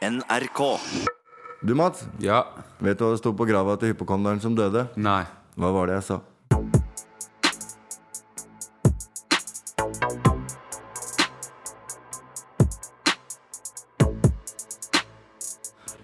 NRK. Du, Mats. Ja. Vet du hva det sto på grava til hypokonderen som døde? Nei. Hva var det jeg sa?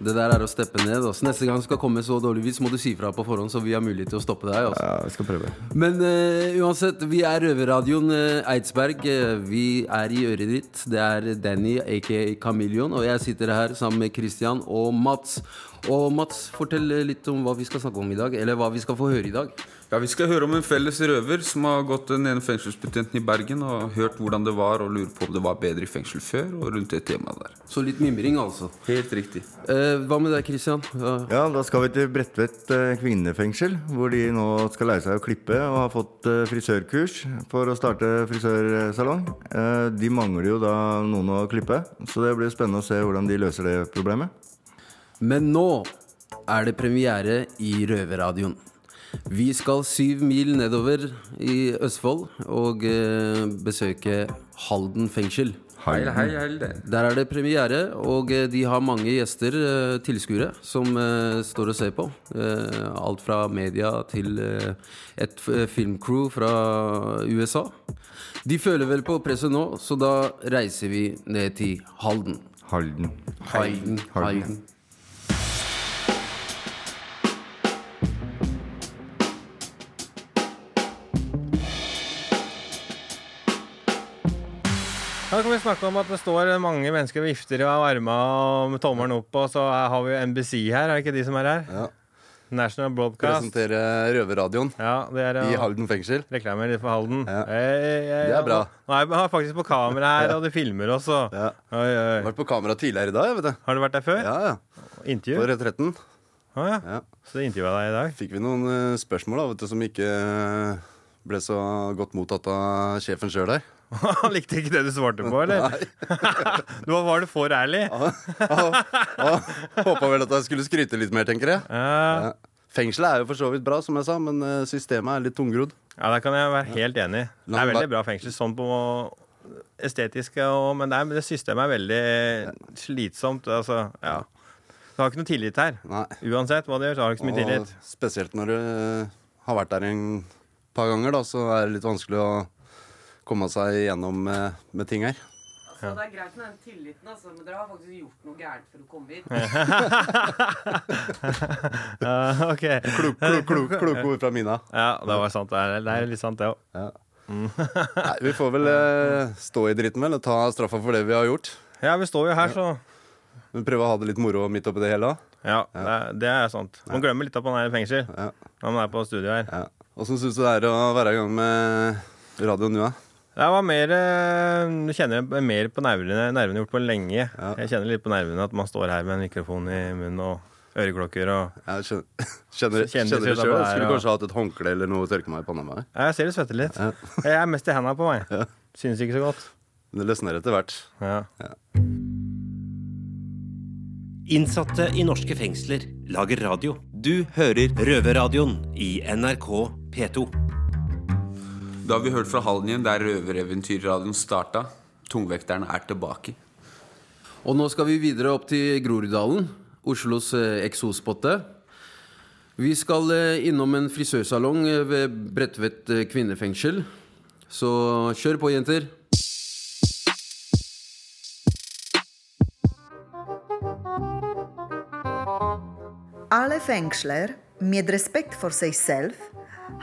Det der er å steppe ned. Altså. Neste gang skal komme så dårlig vits, må du si fra på forhånd, så vi har mulighet til å stoppe deg. Altså. Ja, vi skal prøve. Men uh, uansett, vi er Røverradioen uh, Eidsberg. Uh, vi er i øret ditt. Det er Danny, aka Chameleon, og jeg sitter her sammen med Christian og Mats. Og Mats, fortell litt om hva vi skal snakke om i dag. Eller hva vi skal få høre i dag. Ja, Vi skal høre om en felles røver som har gått den ene fengselsbetjenten i Bergen og hørt hvordan det var, og lurer på om det var bedre i fengsel før, og rundt det temaet der. Så litt mimring, altså. Helt riktig. Eh, hva med deg, Christian? Ja. Ja, Da skal vi til Bredtvet eh, kvinnefengsel, hvor de nå skal lære seg å klippe og har fått eh, frisørkurs for å starte frisørsalong. Eh, De mangler jo da noen å klippe, så det blir spennende å se hvordan de løser det problemet. Men nå er det premiere i Røverradioen. Vi skal syv mil nedover i Østfold og eh, besøke Halden fengsel. Hei, hei, hei. Der er det premiere, og eh, de har mange gjester, eh, tilskuere, som eh, står og ser på. Eh, alt fra media til eh, et filmcrew fra USA. De føler vel på presset nå, så da reiser vi ned til Halden. Halden. Halden. Halden. Da kan vi snakke om at det står mange mennesker og vifter av armene med tommelen opp, og så er- har vi jo NBC her, er det ikke de som er her? Ja. National Broadcast. Presentere Røverradioen Ja, det er i Halden fengsel. Reklamer litt for Halden. Ja. Hei, hei, Det er bra. Nei, vi har faktisk på kamera her, og de filmer oss. Og. Ja. Oi, oi. Jeg har vært på kamera tidligere i dag. vet du Har du vært der før? Ja, ja. Intervju? På Retretten Ah, ja. ja. Så intervjua deg i dag? fikk vi noen eh, spørsmål da, vet du, som ikke eh, ble så godt mottatt av sjefen sjøl der. Han likte ikke det du svarte på, eller? du var, var du for ærlig? Håpa vel at jeg skulle skryte litt mer, tenker jeg. Ja. Fengselet er jo for så vidt bra, som jeg sa, men eh, systemet er litt tungrodd. ja, der kan jeg være helt enig. Det er veldig bra fengsel sånn på estetiske, og, men det, er, det systemet er veldig slitsomt. Altså, ja. Du har ikke noe tillit her. Nei. Uansett hva du gjør, så har du ikke så mye Og tillit. spesielt når du eh, har vært der en par ganger, da, så er det litt vanskelig å komme seg gjennom med, med ting her. Altså, det er greit med den tilliten, altså, men dere har faktisk gjort noe gærent for å komme hit. Ja, ok. Klok, klok, klok, kloke ord fra Mina. Ja, det var sant. Det er, det er litt sant, det òg. Ja. Nei, vi får vel eh, stå i dritten vel og ta straffa for det vi har gjort. Ja, vi står jo her, så Men prøve å ha det litt moro midt oppi det hele. da. Ja, det er, det er sant. Man glemmer litt at man er i fengsel Ja. når man er på studio her. Ja. Åssen syns du det er å være i gang med radioen nå? da? Det var mer eh, Du kjenner mer på nervene nervene gjort på lenge. Ja. Jeg kjenner litt på nervene at man står her med en mikrofon i munnen og øreklokker og Jeg kjenner, Kjenner kjenner det sjøl. Skulle ja. kanskje hatt et håndkle eller noe å tørke meg i panna med. Ja, Jeg ser det svetter litt. Jeg er mest i henda på meg. Synes ikke så godt. Men det løsner etter hvert. Ja. Innsatte i norske fengsler lager radio. Du hører Røverradioen i NRK P2. Da har vi hørt fra Hallen igjen, der røvereventyrradioen starta. Tungvekterne er tilbake. Og nå skal vi videre opp til Groruddalen, Oslos eh, eksospotte. Vi skal eh, innom en frisørsalong eh, ved Bredtvet kvinnefengsel. Så kjør på, jenter. Alle fengsler med respekt for seg selv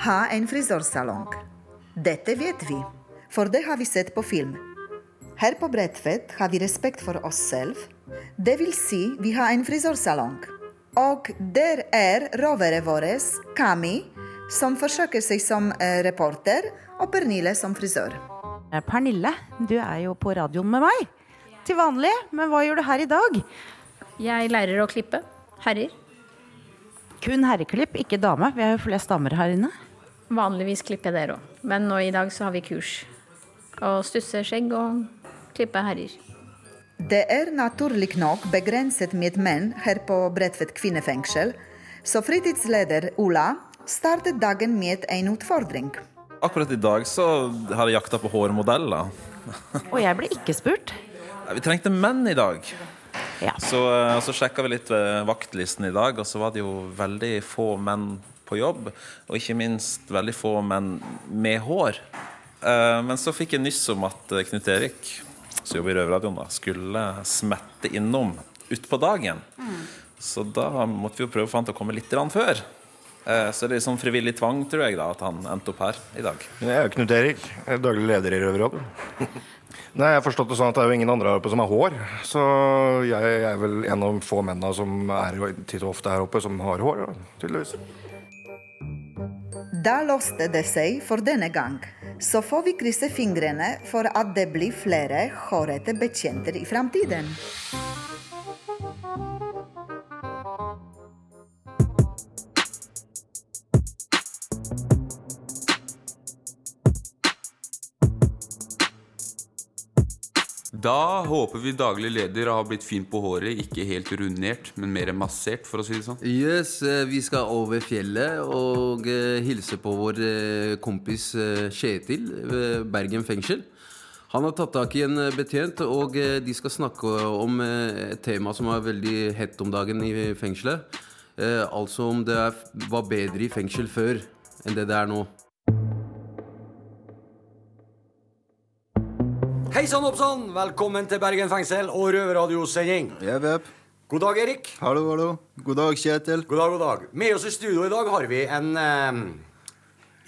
har en frisørsalong. Dette vet vi, for det har vi sett på film. Her på Bredtvet har vi respekt for oss selv. Det vil si, vi har en frisørsalong. Og der er roveret vårt, Kami, som forsøker seg som eh, reporter, og Pernille som frisør. Eh, Pernille, du er jo på radioen med meg. Til vanlig, men hva gjør du her i dag? Jeg lærer å klippe. Herrer. Kun herreklipp, ikke dame. Vi er jo flest damer her inne. Vanligvis klipper jeg dere òg. Men nå i dag så har vi kurs. Å stusse skjegg og klippe herrer. Det er naturlig nok begrenset med menn her på Bredtvet kvinnefengsel, så fritidsleder Ola startet dagen med en utfordring. Akkurat i dag så har jeg jakta på hårmodeller. Og jeg ble ikke spurt. Vi trengte menn i dag. Så, eh, så sjekka vi litt ved vaktlisten i dag, og så var det jo veldig få menn på jobb. Og ikke minst veldig få menn med hår. Eh, Men så fikk jeg nyss om at eh, Knut Erik, som jobber i Røverradioen, da, skulle smette innom utpå dagen. Så da måtte vi jo prøve å få han til å komme litt før. Eh, Så det er liksom frivillig tvang, tror jeg, da, at han endte opp her i dag. Jeg er jo Knut Erik. Jeg er daglig leder i Røverradioen. Nei, Jeg har forstått det sånn at det er jo ingen andre her oppe som har hår. Så jeg er vel en av få mennene som er titt og ofte her oppe, som har hår. tydeligvis. Da låste det seg for denne gang. Så får vi krysse fingrene for at det blir flere hårete betjenter i framtiden. Da håper vi daglig leder har blitt fin på håret, ikke helt rundert, men mer massert, for å si det sånn. Yes, eh, vi skal over fjellet og eh, hilse på vår eh, kompis Kjetil ved Bergen fengsel. Han har tatt tak i en betjent, og de skal snakke om et tema som er veldig hett om dagen i fengselet. Altså om det var bedre i fengsel før enn det det er nå. Hei sann, oppsann! Velkommen til Bergen fengsel og Røverradiosending. God dag, Erik. Hallo, hallo. God dag, Kjetil. God dag, god dag. Med oss i studio i dag har vi en eh,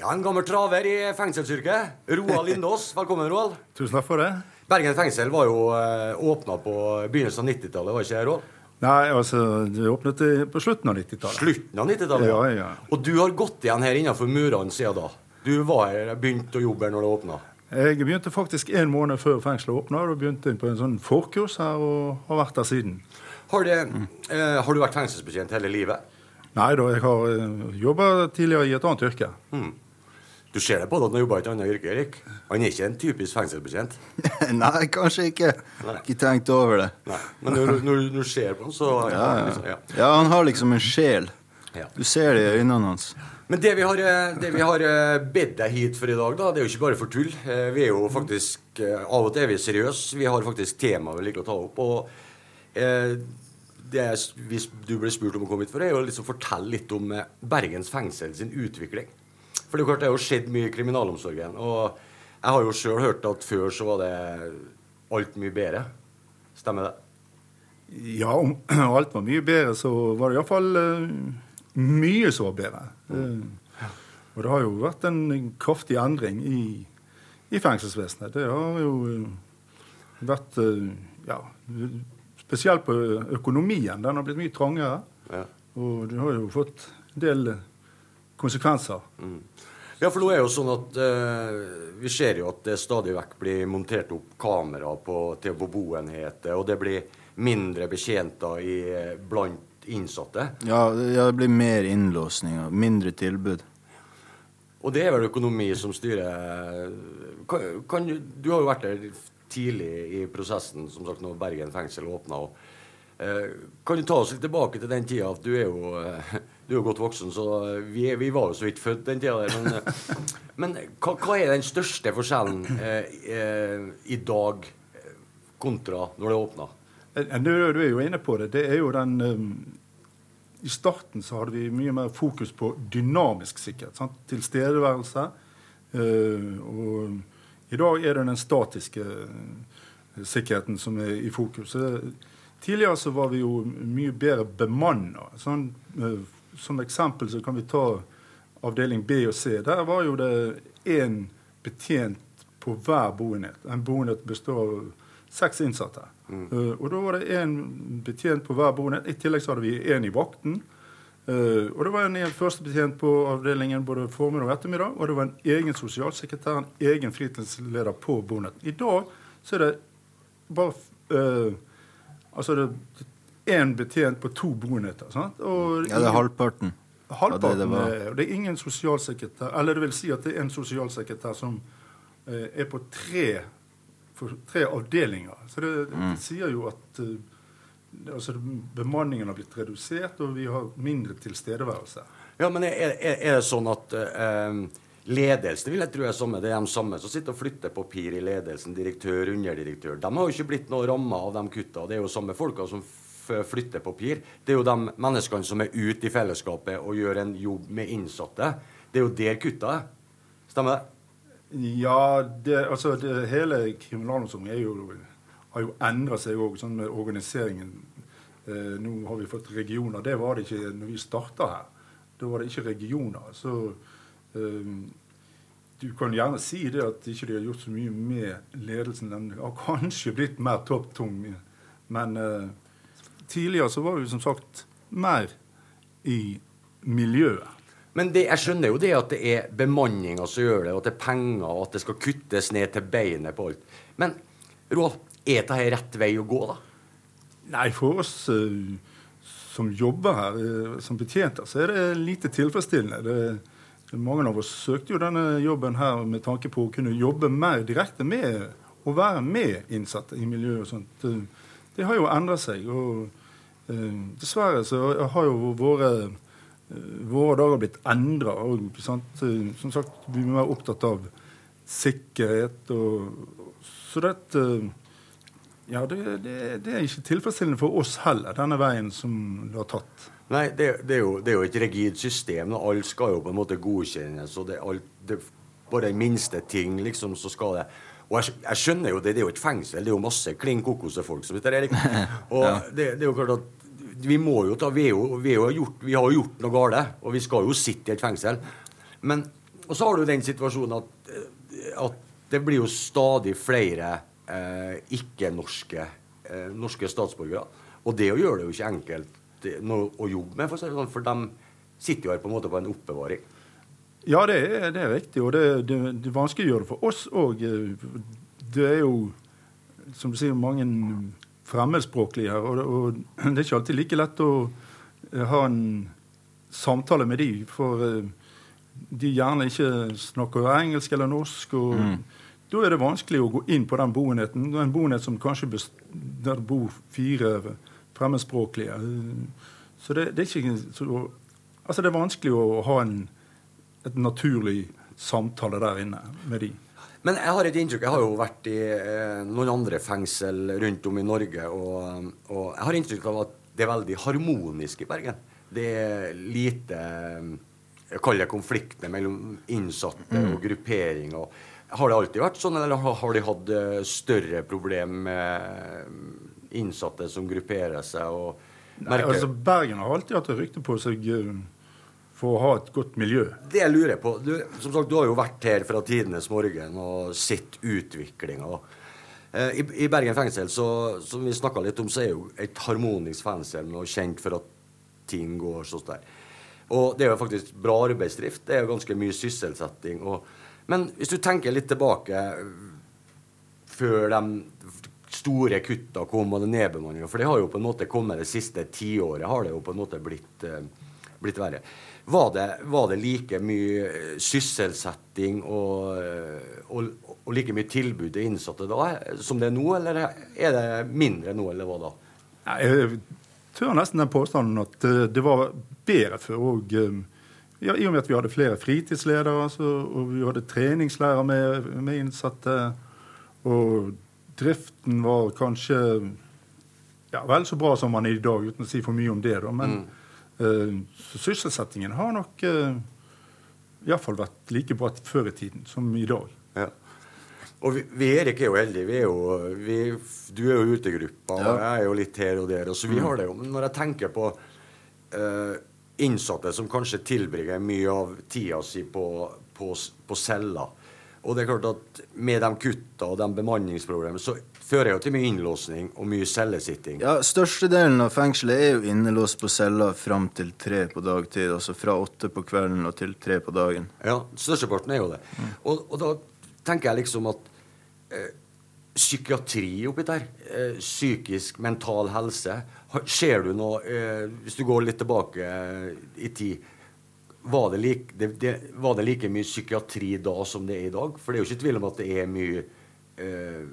ja, en gammel traver i fengselsyrket. Roald Lindås. Velkommen, Roald. Tusen takk for det. Bergen fengsel var jo eh, åpna på begynnelsen av 90-tallet, var ikke det, Roald? Nei, altså, det åpnet på slutten av 90-tallet. Slutten av 90-tallet? Ja, ja. Og du har gått igjen her innenfor murene siden da? Du var her, begynte å jobbe her når det åpna? Jeg begynte faktisk en måned før fengselet åpna. og begynte på en sånn forkurs her og har vært der siden. Har, det, eh, har du vært fengselsbetjent hele livet? Nei da, jeg har uh, jobba tidligere i et annet yrke. Mm. Du ser det på at han har jobba i et annet yrke, Erik. Han er ikke en typisk fengselsbetjent. Nei, kanskje ikke. Ikke tenkt over det. Nei. Men når, du- når, når du ser på han, så Ja, ja. ja, han har liksom en sjel. Du ser det i øynene hans. Men det vi har, eh, det vi har eh, bedt deg hit for i dag, da, det er jo ikke bare for tull. Eh, Vi er jo faktisk Av og til er vi seriøse. Vi har faktisk tema vi liker å ta opp. Og det hvis du ble spurt om å komme hit for, er jo liksom fortelle litt om Bergens fengsel sin utvikling. For det er jo klart det har skjedd mye i kriminalomsorgen. Og jeg har jo sjøl hørt at før så var det alt mye bedre. Stemmer det? Ja, om alt var mye bedre, så var det iallfall uh, mye var bedre. Og det har jo vært en kraftig endring i, i fengselsvesenet. Det har jo eh, vært eh, Ja, spesielt på økonomien. Den har blitt mye trangere. Ja. Og det har jo fått en del konsekvenser. konsekvenser. Ja, for nå er jo sånn at eh, vi ser jo at det stadig vekk blir montert opp kamera på, til på boenheter, og det blir mindre betjenter i, eh, blant innsatte. Ja, det ja, det blir mer innlåsninger, mindre tilbud. Og det er vel økonomi som styrer kan, kan, du- Du har jo vært der tidlig i prosessen, som sagt, når Bergen fengsel åpna. Eh, kan du ta oss litt tilbake til den tida? at Du er jo, eh, du er jo godt voksen, så vi, er, vi var jo så vidt født den tida der. Men, eh, men hva, hva er den største forskjellen eh, eh, i dag eh, kontra når det åpna? Eh, Du, du er jo inne på det. Det er jo den um, I starten så hadde vi mye mer fokus på dynamisk sikkerhet. Sant? Tilstedeværelse. Eh, og i dag er det den statiske eh, sikkerheten som er i fokus. Eh, tidligere så var vi jo mye bedre bemanna. Sånn, eh, som eksempel så kan vi ta avdeling B og C. Der var jo det én betjent på hver boenhet. En boenhet består av seks innsatte. Eh, og da var det én betjent på hver boenhet. I tillegg så hadde vi én i vakten. Uh, og det var en førstebetjent på avdelingen både formiddag og ettermiddag. Og det var en egen sosialsekretær, en egen fritidsleder på boenheten. I dag så er det bare uh, Altså det er én betjent på to boenheter. Sant? Og Ja, det er halvparten. Halvparten ja, det det det er ingen sosialsekretær Eller det vil si at det er en sosialsekretær som er på tre, for, tre avdelinger. Så det, det, Mm. sier jo at eh, altså, bemanningen har blitt redusert, og vi har mindre tilstedeværelse. Ja, men er, er, er det sånn at eh, ledelsen vil jeg tro er samme, det er de samme som sitter og flytter papir i ledelsen, direktør, underdirektør. De har jo ikke blitt noe ramma av de kutta. Det er jo samme folka som flytter papir. Det er jo de menneskene som er ute i fellesskapet og gjør en jobb med innsatte. Det er jo der kutta er. Stemmer det? Ja, det, altså det, hele kriminalomsorgen har jo endra seg òg, sånn med organiseringen. Eh, nå har vi fått regioner. Det var det ikke når vi starta her. Da var det ikke regioner. Så eh, du kan gjerne si det at ikke de har gjort så mye med ledelsen. Den har kanskje blitt mer topptung. Men eh, tidligere så var vi som sagt mer i miljøet. Men det, jeg skjønner jo det at det er bemanninga som gjør det, og at det er penger, og at det skal kuttes ned til beinet på alt. Men Roald, er dette rett vei å gå, da? Nei, for oss eh, som jobber her eh, som betjenter, så er det lite tilfredsstillende. Det, mange av oss søkte jo denne jobben her med tanke på å kunne jobbe mer direkte med å være med innsatte i miljøet og sånt. Eh, Det har jo endret seg. og Dessverre så har jo våre, våre dager blitt endra. Som sagt, vi må være opptatt av sikkerhet. og Så dette ja, det, det, det er ikke tilfredsstillende for oss heller, denne veien som du har tatt. Nei, det, det, er jo, det er jo et rigid system. og Alt skal jo på en måte godkjennes. og det, alt, det Bare den minste ting, liksom, så skal det Og jeg, jeg skjønner jo det, det er jo et fengsel. Det er jo masse klin kokose folk som sitter der. Liksom. Og Ja. det, det er jo klart at vi må jo ta Vi, jo, vi, jo gjort, vi har jo gjort noe galt, og vi skal jo sitte i et fengsel. Men Og så har du den situasjonen at, eh, at det blir jo stadig flere eh, ikke-norske eh, norske statsborgere. Og det gjør det jo ikke enkelt å jobbe med, for, sånn, for de sitter jo her på en måte på en oppbevaring. Ja, det er, det er riktig. Og det, det, det vanskeliggjør det for oss òg. Det er jo, som du sier, mange fremmedspråklige her. Og, og det er ikke alltid like lett å eh, ha en samtale med de, for eh, de gjerne ikke snakker engelsk eller norsk. og Mm. Da er det vanskelig å gå inn på den boenheten. En boenhet som kanskje der bor fire fremmedspråklige. Så det, det er ikke så, Altså, det er vanskelig å ha en, et naturlig samtale der inne med de. Men jeg har et inntrykk Jeg har jo vært i eh, noen andre fengsel rundt om i Norge, og, og jeg har inntrykk av at det er veldig harmonisk i Bergen. Det er lite eh, Jeg kaller det konflikter mellom innsatte Mm. og grupperinger. Har det alltid vært sånn, eller har, de hatt eh, større problem med innsatte som grupperer seg? og Nei, altså Bergen har alltid hatt et rykte på seg eh, for å ha et godt miljø. Det lurer jeg på du, Som sagt, du har jo vært her fra tidenes morgen og sett utviklinga. Eh, I, I Bergen fengsel, så, som vi snakka litt om, så er jo et harmonisk fengsel og kjent for at ting går sånn der. Og det er jo faktisk bra arbeidsdrift. Det er jo ganske mye sysselsetting. Og, men hvis du tenker litt tilbake før de store kutta kom og det nedbemanninga, for det har jo på en måte kommet det siste tiåret, har det jo på en måte blitt, eh, blitt verre. Var det, var det like mye eh, sysselsetting og, eh, og, og like mye tilbud til innsatte da eh, som det er nå, eller er det mindre nå, eller hva da? Jeg tør nesten den påstanden at det var bedre før òg. Ja, I og med at vi hadde flere fritidsledere, så, og vi hadde treningslærer med, med innsatte. Og driften var kanskje ja, vel så bra som man er i dag, uten å si for mye om det. da, Men eh, så sysselsettingen har nok uh, iallfall vært like bra før i tiden som i dag. Ja. Og vi, vi Erik er jo heldige. Vi er jo, vi, du er jo utegruppa, og jeg er jo litt her og der. Og så vi Mm. har det jo. Men når jeg tenker på eh, innsatte som kanskje tilbringer mye av tida si på, på, på cella Og det er klart at med de kutta og de bemanningsproblemene, så fører jo til mye innlåsning og mye cellesitting. Ja, Størstedelen av fengselet er jo innelåst på cella fram til tre på dagtid. Altså fra åtte på kvelden og til tre på dagen. Ja, størsteparten er jo det. Og, og da tenker jeg liksom at eh, psykiatri oppi der, eh, psykisk, mental helse Ser du noe eh, Hvis du går litt tilbake eh, i tid var det, like, det, det, var det like mye psykiatri da som det er i dag? For det er jo ikke tvil om at det er mye eh,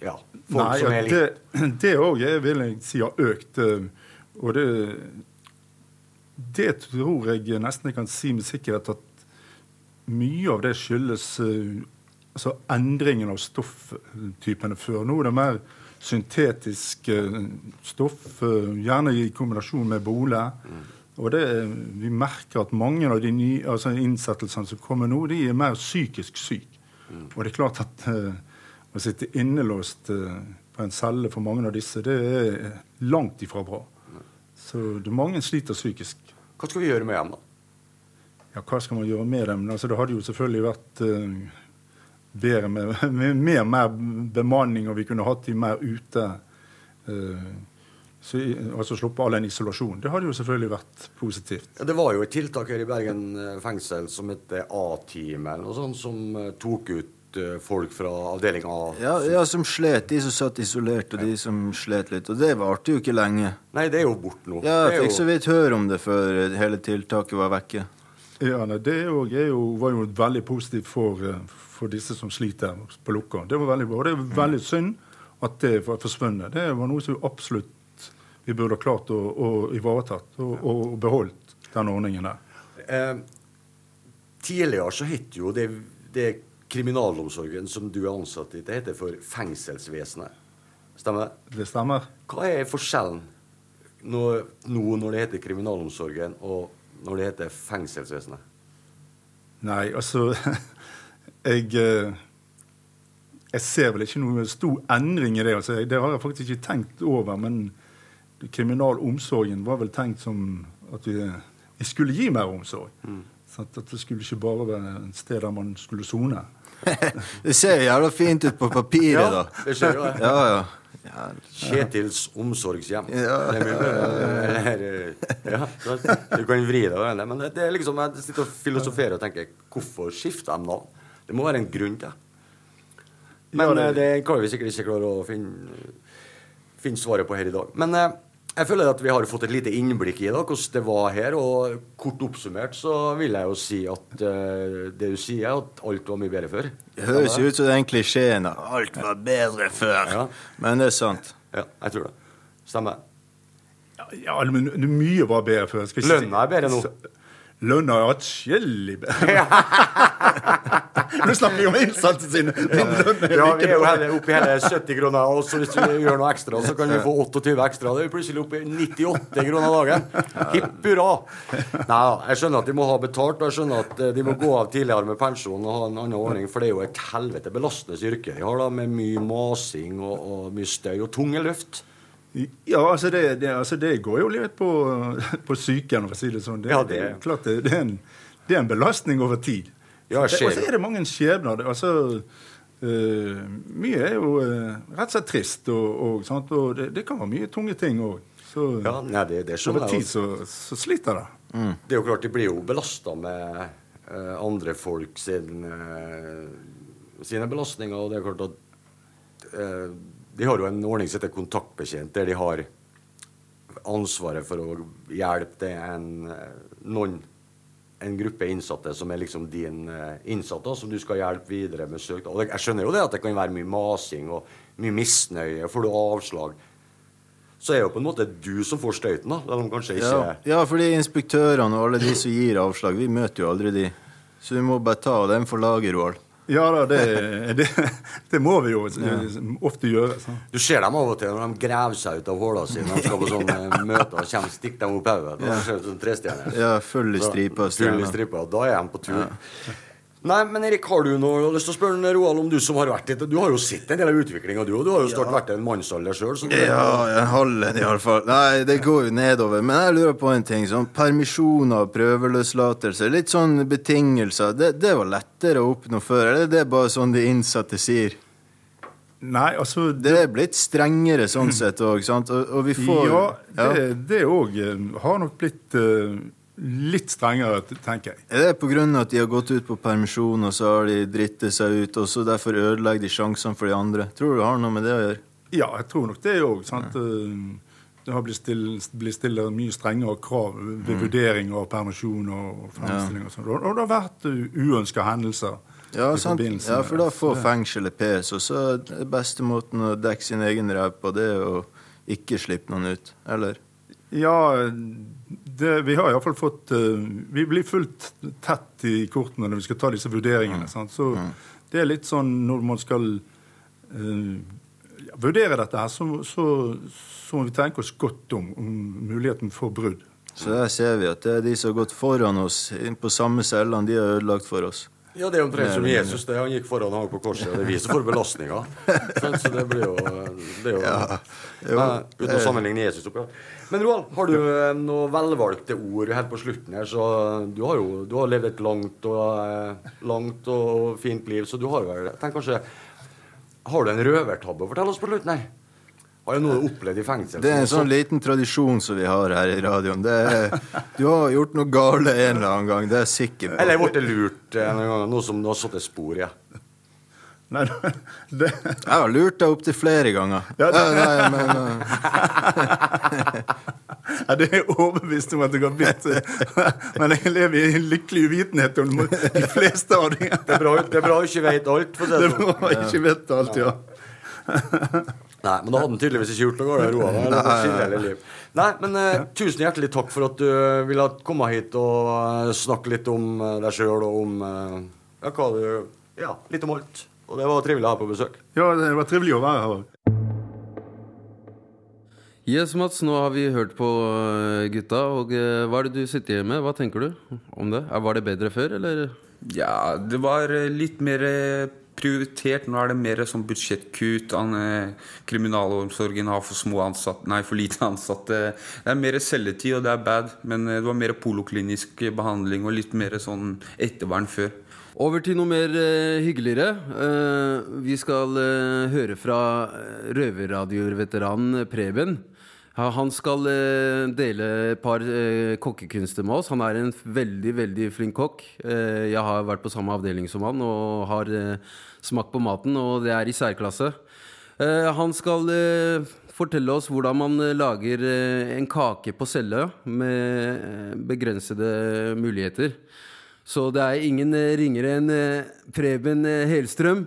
ja, folk Nei, som er litt det, det òg vil jeg si har økt. eh, Og det, det tror jeg nesten jeg kan si med sikkerhet at mye av det skyldes eh, altså endringen av stofftypene før. Nå er det mer syntetisk eh, stoff, gjerne i kombinasjon med bole. Og det, vi merker at mange av de nye, altså innsettelsene som kommer nå, de er mer psykisk syke. Og det er klart at å sitte innelåst eh, på en celle for mange av disse, det er langt ifra bra. Så det, mange sliter psykisk. Hva skal vi gjøre med dem, da? Ja, hva skal man gjøre med dem? Altså, det hadde jo selvfølgelig vært uh, bedre med, med mer, mer bemanning, og vi kunne hatt de mer ute. Uh, så, altså sluppe all den isolasjonen. Det hadde jo selvfølgelig vært positivt. Ja, det var jo et tiltak her i Bergen fengsel som het A-team, eller noe sånt, som tok ut folk fra avdelinga. Ja, ja, som slet. De som satt isolert, og de som slet litt. Og det varte jo ikke lenge. Nei, det er jo borte nå. Ja, jeg fikk jo- så vidt høre om det før eh, hele tiltaket var vekke. Ja, nei, Det er jo, er jo, var jo veldig positivt for, eh, for disse som sliter på lukka. Det var veldig bra. Og det er veldig synd at det var forsvunnet. Det var noe som absolutt vi burde ha klart å, å ivaretatt og, og beholdt den ordningen der. Eh, tidligere så het jo det, det kriminalomsorgen som du er ansatt i, det heter for fengselsvesenet. Stemmer det? Det stemmer. Hva er forskjellen nå, nå når det heter kriminalomsorgen, og når det heter fengselsvesenet? Nei, altså Jeg eh, jeg ser vel ikke noen stor endring i det. Altså, det har jeg faktisk ikke tenkt over. Men kriminalomsorgen var vel tenkt som at vi, vi skulle gi mer omsorg. Mm. at, at det skulle ikke bare være et sted der man skulle sone. Det ser jævla fint ut på papiret, Ja, da. det ser jo det. Ja, ja. ja. Kjetils omsorgshjem. Ja. Ja, du kan vri deg over det. Men det er liksom, jeg sitter og filosoferer og tenker hvorfor skifter de navn? Det må være en grunn til det. Men Ja, det- eh, det kan vi sikkert ikke klare å finne, finne svaret på her i dag. Men eh, jeg føler at vi har fått et lite innblikk i da, hvordan det var her. Og kort oppsummert så vil jeg jo si at uh, det du sier, at alt var mye bedre før. Det høres jo ut som den klisjeen at alt var bedre før. Men det er sant. Ja, jeg tror det. Stemmer. Ja, men mye var bedre før. Lønna er bedre nå. Lønna er atskillig bedre. Nå snakker vi om innsatte sine. Din lønn er Ja, vi er jo hele, oppe i hele 70 kroner, og så hvis vi gjør noe ekstra, så kan vi få 28 ekstra. Det er plutselig oppe i 98 kroner dagen. Hipp hurra. Nei, jeg skjønner at de må ha betalt, og jeg skjønner at eh, de må gå av tidligere med pensjon og ha en annen ordning, for det er jo et helvete belastende yrke de har, da, med mye masing og, og mye støy og tunge løft. Ja, altså det, det, altså det går jo litt på, på psyken, for å si det sånn. Det, Ja, det- er klart det, er en, det er en belastning over tid. Ja, Og så er det mange skjebner. Det- Altså, uh, mye er jo uh, rett og slett trist, og, og, og det, kan være mye tunge ting òg. Så Ja, nei, det, det over tid så, så sliter det. Det er jo klart, de blir jo belasta med uh, andre folk sin, sine belastninger, og det er klart at De har jo en ordning som heter kontaktbetjent, der de har ansvaret for å hjelpe til en, noen en gruppe innsatte som er liksom din eh, innsatte, som du skal hjelpe videre med søknad. Jeg skjønner jo det at det kan være mye masing og mye misnøye. Får du avslag, så er det jo på en måte du som får støyten, da. de Ja, ja, fordi inspektørene og alle de som gir avslag, vi møter jo aldri de. Så vi må bare ta dem for laget, Roald. Ja da, det, det, det må vi jo eh, ofte gjøre. Så. Du ser dem av og til når de graver seg ut av hullene sine når de skal på sånne møter og kommer stikker dem opp hodet. Ja. ser ut som trestjerner. Ja, full i striper stripa. Da er de på tur. Nei, men Erik, har du noe lyst til å spørre Roald om du som har vært litt Du har jo sett en del av utviklinga, du òg. Du har jo snart vært en mannsalder sjøl. Ja, en halv en iallfall. Nei, det går jo nedover. Men jeg lurer på en ting. Sånn permisjoner prøveløslatelser, prøveløslatelse. Litt sånn betingelser. Det, det var lettere å oppnå før. Eller det er bare sånn de innsatte sier? Nei, altså Det er blitt strengere sånn sett òg, sant? Og, og vi får Ja, det det ja. har nok blitt eh, litt strengere, tenker jeg. Er det pga. at de har gått ut på permisjon, og så har de drittet seg ut, og så derfor ødelegger de sjansene for de andre? Tror du det har noe med det å gjøre? Ja, jeg tror nok det òg. Det har blitt stilt, blitt stilt mye strengere krav ved Mm. vurdering av permisjon og fremstilling. Og, sånt. og og det har vært uønska hendelser. Ja, sant? ja, for da får fengselet pes, og så er det beste måten å dekke sin egen ræv på, det er å ikke slippe noen ut. Eller? Ja, det, vi har iallfall fått eh, Vi blir fulgt tett i kortene når vi skal ta disse vurderingene. Sant? Så det er litt sånn når man skal uh, vurdere dette, her, så, så, så må vi tenke oss godt om, om muligheten for brudd. Så der ser vi at det er de som har gått foran oss inn på samme cellene, de har ødelagt for oss. Ja, det er omtrent som Jesus. det Han gikk foran han på korset. Det er vi som får belastninga. Så det blir jo, det jo Ja, jo, men, Uten å sammenligne Jesus oppi. Men Roald, har du noen noe velvalgte ord helt på slutten her? Så du har jo du har levd et langt og, eh, langt og fint liv, så du har vel Tenk kanskje Har du en røvertabbe å fortelle oss på slutten her? Har du noe du opplevd i fengsel? Det er en sånn liten tradisjon som vi har her i radioen. Det er, du har gjort noe galt en eller annen gang, det er jeg sikker på. Eller jeg ble lurt en gang, noe som har satt et spor i. Ja. Nei, det... Jeg har lurt deg opptil flere ganger. Ja, det- Ja, nei, men, Ja, det er jeg overbevist om at du har blitt. Men jeg lever i en lykkelig uvitenhet om de fleste av dem. Det er bra, det er bra ikke vet alt. For Det det er sånn. bra ikke vite alt, ja. Nei, men da hadde han tydeligvis ikke gjort noe hadde fått hele liv. Nei, men eh, tusen hjertelig takk for at du eh, ville komme hit og eh, snakke litt om eh, deg sjøl og om eh, ja, hva du Ja, litt om alt. Og det var trivelig å ha på besøk. Ja, det var trivelig å være her. Yes, Mats, nå har vi hørt på gutta. Og hva er det du sitter igjen med? Hva tenker du om det? Er- Var det bedre før, eller? Ja, det var litt mer prioritert. Nå er det mer sånn budsjettkutt. Eh, kriminalomsorgen har for små ansatte, nei, for lite ansatte. Det er mer celletid, og det er bad. Men eh, det var mer poloklinisk behandling og litt mer sånn ettervern før. Over til noe mer eh, hyggeligere. Eh, vi skal eh, høre fra eh, røverradioveteranen Preben. Han skal eh, dele et par eh, kokkekunster med oss. Han er en veldig veldig flink kokk. Eh, jeg har vært på samme avdeling som han og har smakt på maten, og det er i særklasse. Han skal fortelle oss hvordan man lager en kake på celle med begrensede muligheter. Så det er ingen ringere enn Preben Helstrøm.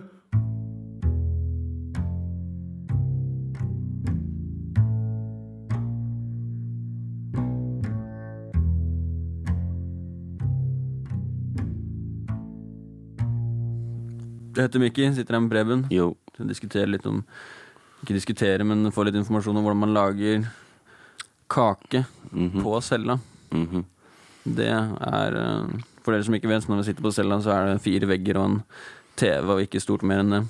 Jeg heter Mikki, sitter her med Preben. Jo. Skal diskutere litt om Ikke diskutere, men få litt informasjon om hvordan man lager kake på cella. Det er eh, For dere som ikke vet, når vi sitter på cella, så er det fire vegger og en TV, og ikke stort mer enn det.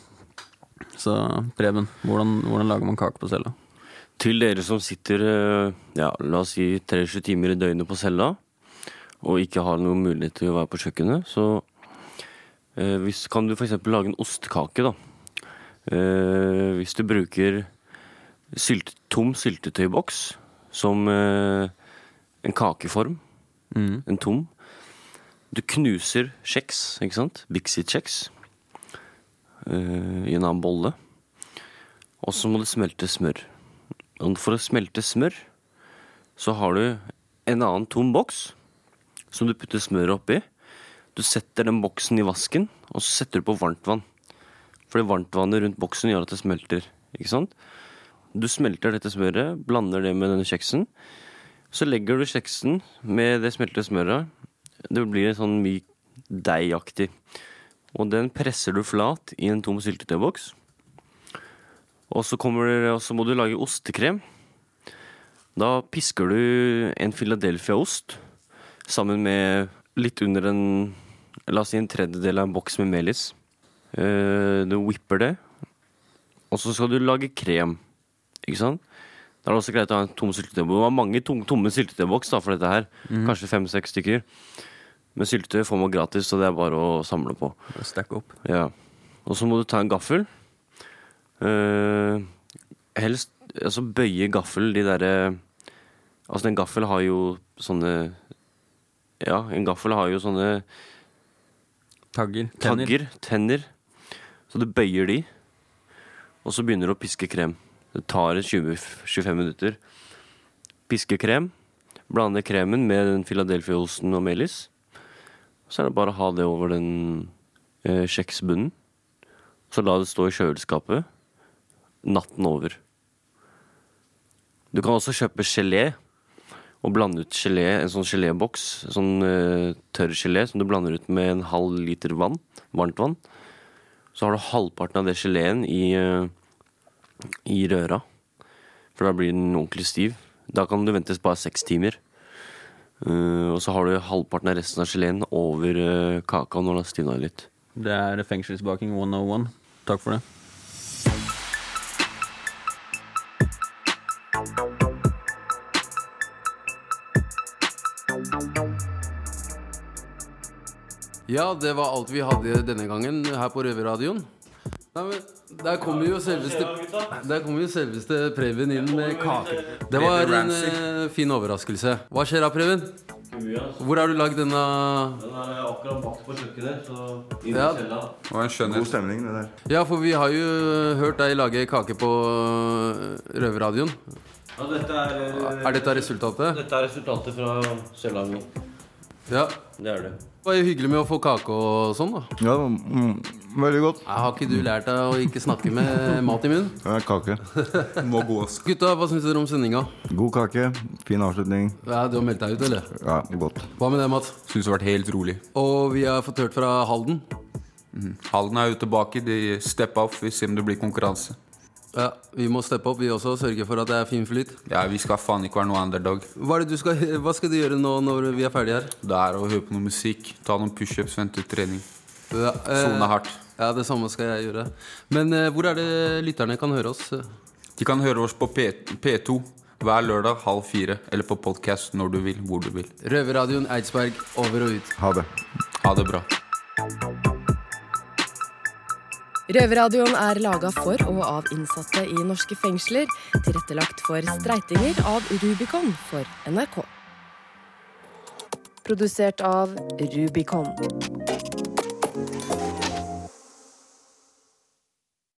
Så Preben, hvordan, hvordan lager man kake på cella? Til dere som sitter eh, ja, la oss si tre-sju timer i døgnet på cella, og ikke har noen mulighet til å være på kjøkkenet, så hvis, kan du f.eks. lage en ostekake. da. Eh, hvis du bruker sylt, tom syltetøyboks som eh, en kakeform, en tom Du knuser kjeks, ikke sant? Bixie-kjeks eh, i en annen bolle. Og så må du smelte smør. Og for å smelte smør, så har du en annen tom boks som du putter smøret oppi. Du setter den boksen i vasken, og så setter du på varmt vann. Fordi varmtvannet rundt boksen gjør at det smelter. ikke sant? Du smelter dette smøret, blander det med denne kjeksen. Så legger du kjeksen med det smelte smøret. Det blir en sånn myk deigaktig. Og den presser du flat i en tom syltetøyboks. Og så må du lage ostekrem. Da pisker du en Philadelphia-ost sammen med litt under en La oss si en tredjedel av en boks med melis. Eh, Du whipper det. Og så skal du lage krem. Ikke sant? Da er det også greit å ha en tom syltetøyboks. Det var mange tom, tomme syltetøyboks for dette her. Mm. Kanskje fem-seks stykker. Men syltetøy får man gratis, så det er bare å samle på. Stack opp. Ja. Og så må du ta en gaffel. Uh, helst altså bøye gaffel de derre Altså, en gaffel har jo sånne Ja, en gaffel har jo sånne Tagger. Tagger. Tenner. Tenner. Så du bøyer de, og så begynner du å piske krem. Det tar 20-25 minutter. Piske krem. Blande kremen med den Philadelphia-osten og melis. Så er det bare å ha det over den eh, kjeksbunnen. Så la det stå i kjøleskapet natten over. Du kan også kjøpe gelé og blande ut gelé, en sånn geléboks. Sånn uh, tørr gelé som du blander ut med en halv liter vann. Varmt vann. Så har du halvparten av det geleen i, uh, i røra. For da blir den ordentlig stiv. Da kan du vente bare seks timer. Uh, og så har du halvparten av resten av geleen over kaka når den har stivna litt. Det er fengselsbaking 101. Takk for det. Ja, det var alt vi hadde denne gangen her på Røverradioen. Nei, men Der kommer jo selveste Der kommer jo selveste Preben inn med kake. Det var en eh, fin overraskelse. Hva skjer da, Preben? Hvor har du lagd denne Den er akkurat bakt på kjøkkenet, så Ja. Det var en skjønnhet. God stemning, det der. Ja, for vi har jo hørt deg lage kake på eh, Røverradioen. Ja, dette er Er dette resultatet? Dette er resultatet fra kjelleren mi. Ja. Det er det. Det var jo hyggelig med å få kake og sånn, da. Ja, mm, veldig godt. Har ikke du lært deg å ikke snakke med mat i munnen? Ja, kake. Må gå, ass. Gutta, hva syns dere om sendinga? God kake. Fin avslutning. Ja, Du har meldt deg ut, eller? Ja, godt. Hva med det, Mats? Syns det har vært helt rolig. Og vi har fått hørt fra Halden. Mm. Halden er jo tilbake. De steppa opp. Vi ser om det blir konkurranse. Ja, Vi må steppe opp, vi også. Sørge for at det er fin flyt. Ja, Vi skal faen ikke være noe underdog. Hva, er det du skal, hva skal du gjøre nå når vi er ferdige her? Det er å høre på noe musikk, ta noen pushups, vente trening. Ja, Sone hardt. Ja, det samme skal jeg gjøre. Men eh, hvor er det lytterne kan høre oss? De kan høre oss på P P2 hver lørdag halv fire, eller på podkast når du vil, hvor du vil. Røverradioen Eidsberg, over og ut. Ha det. Ha det bra. Røverradioen er laga for og av innsatte i norske fengsler. Tilrettelagt for streitinger av Rubicon for NRK. Produsert av Rubicon.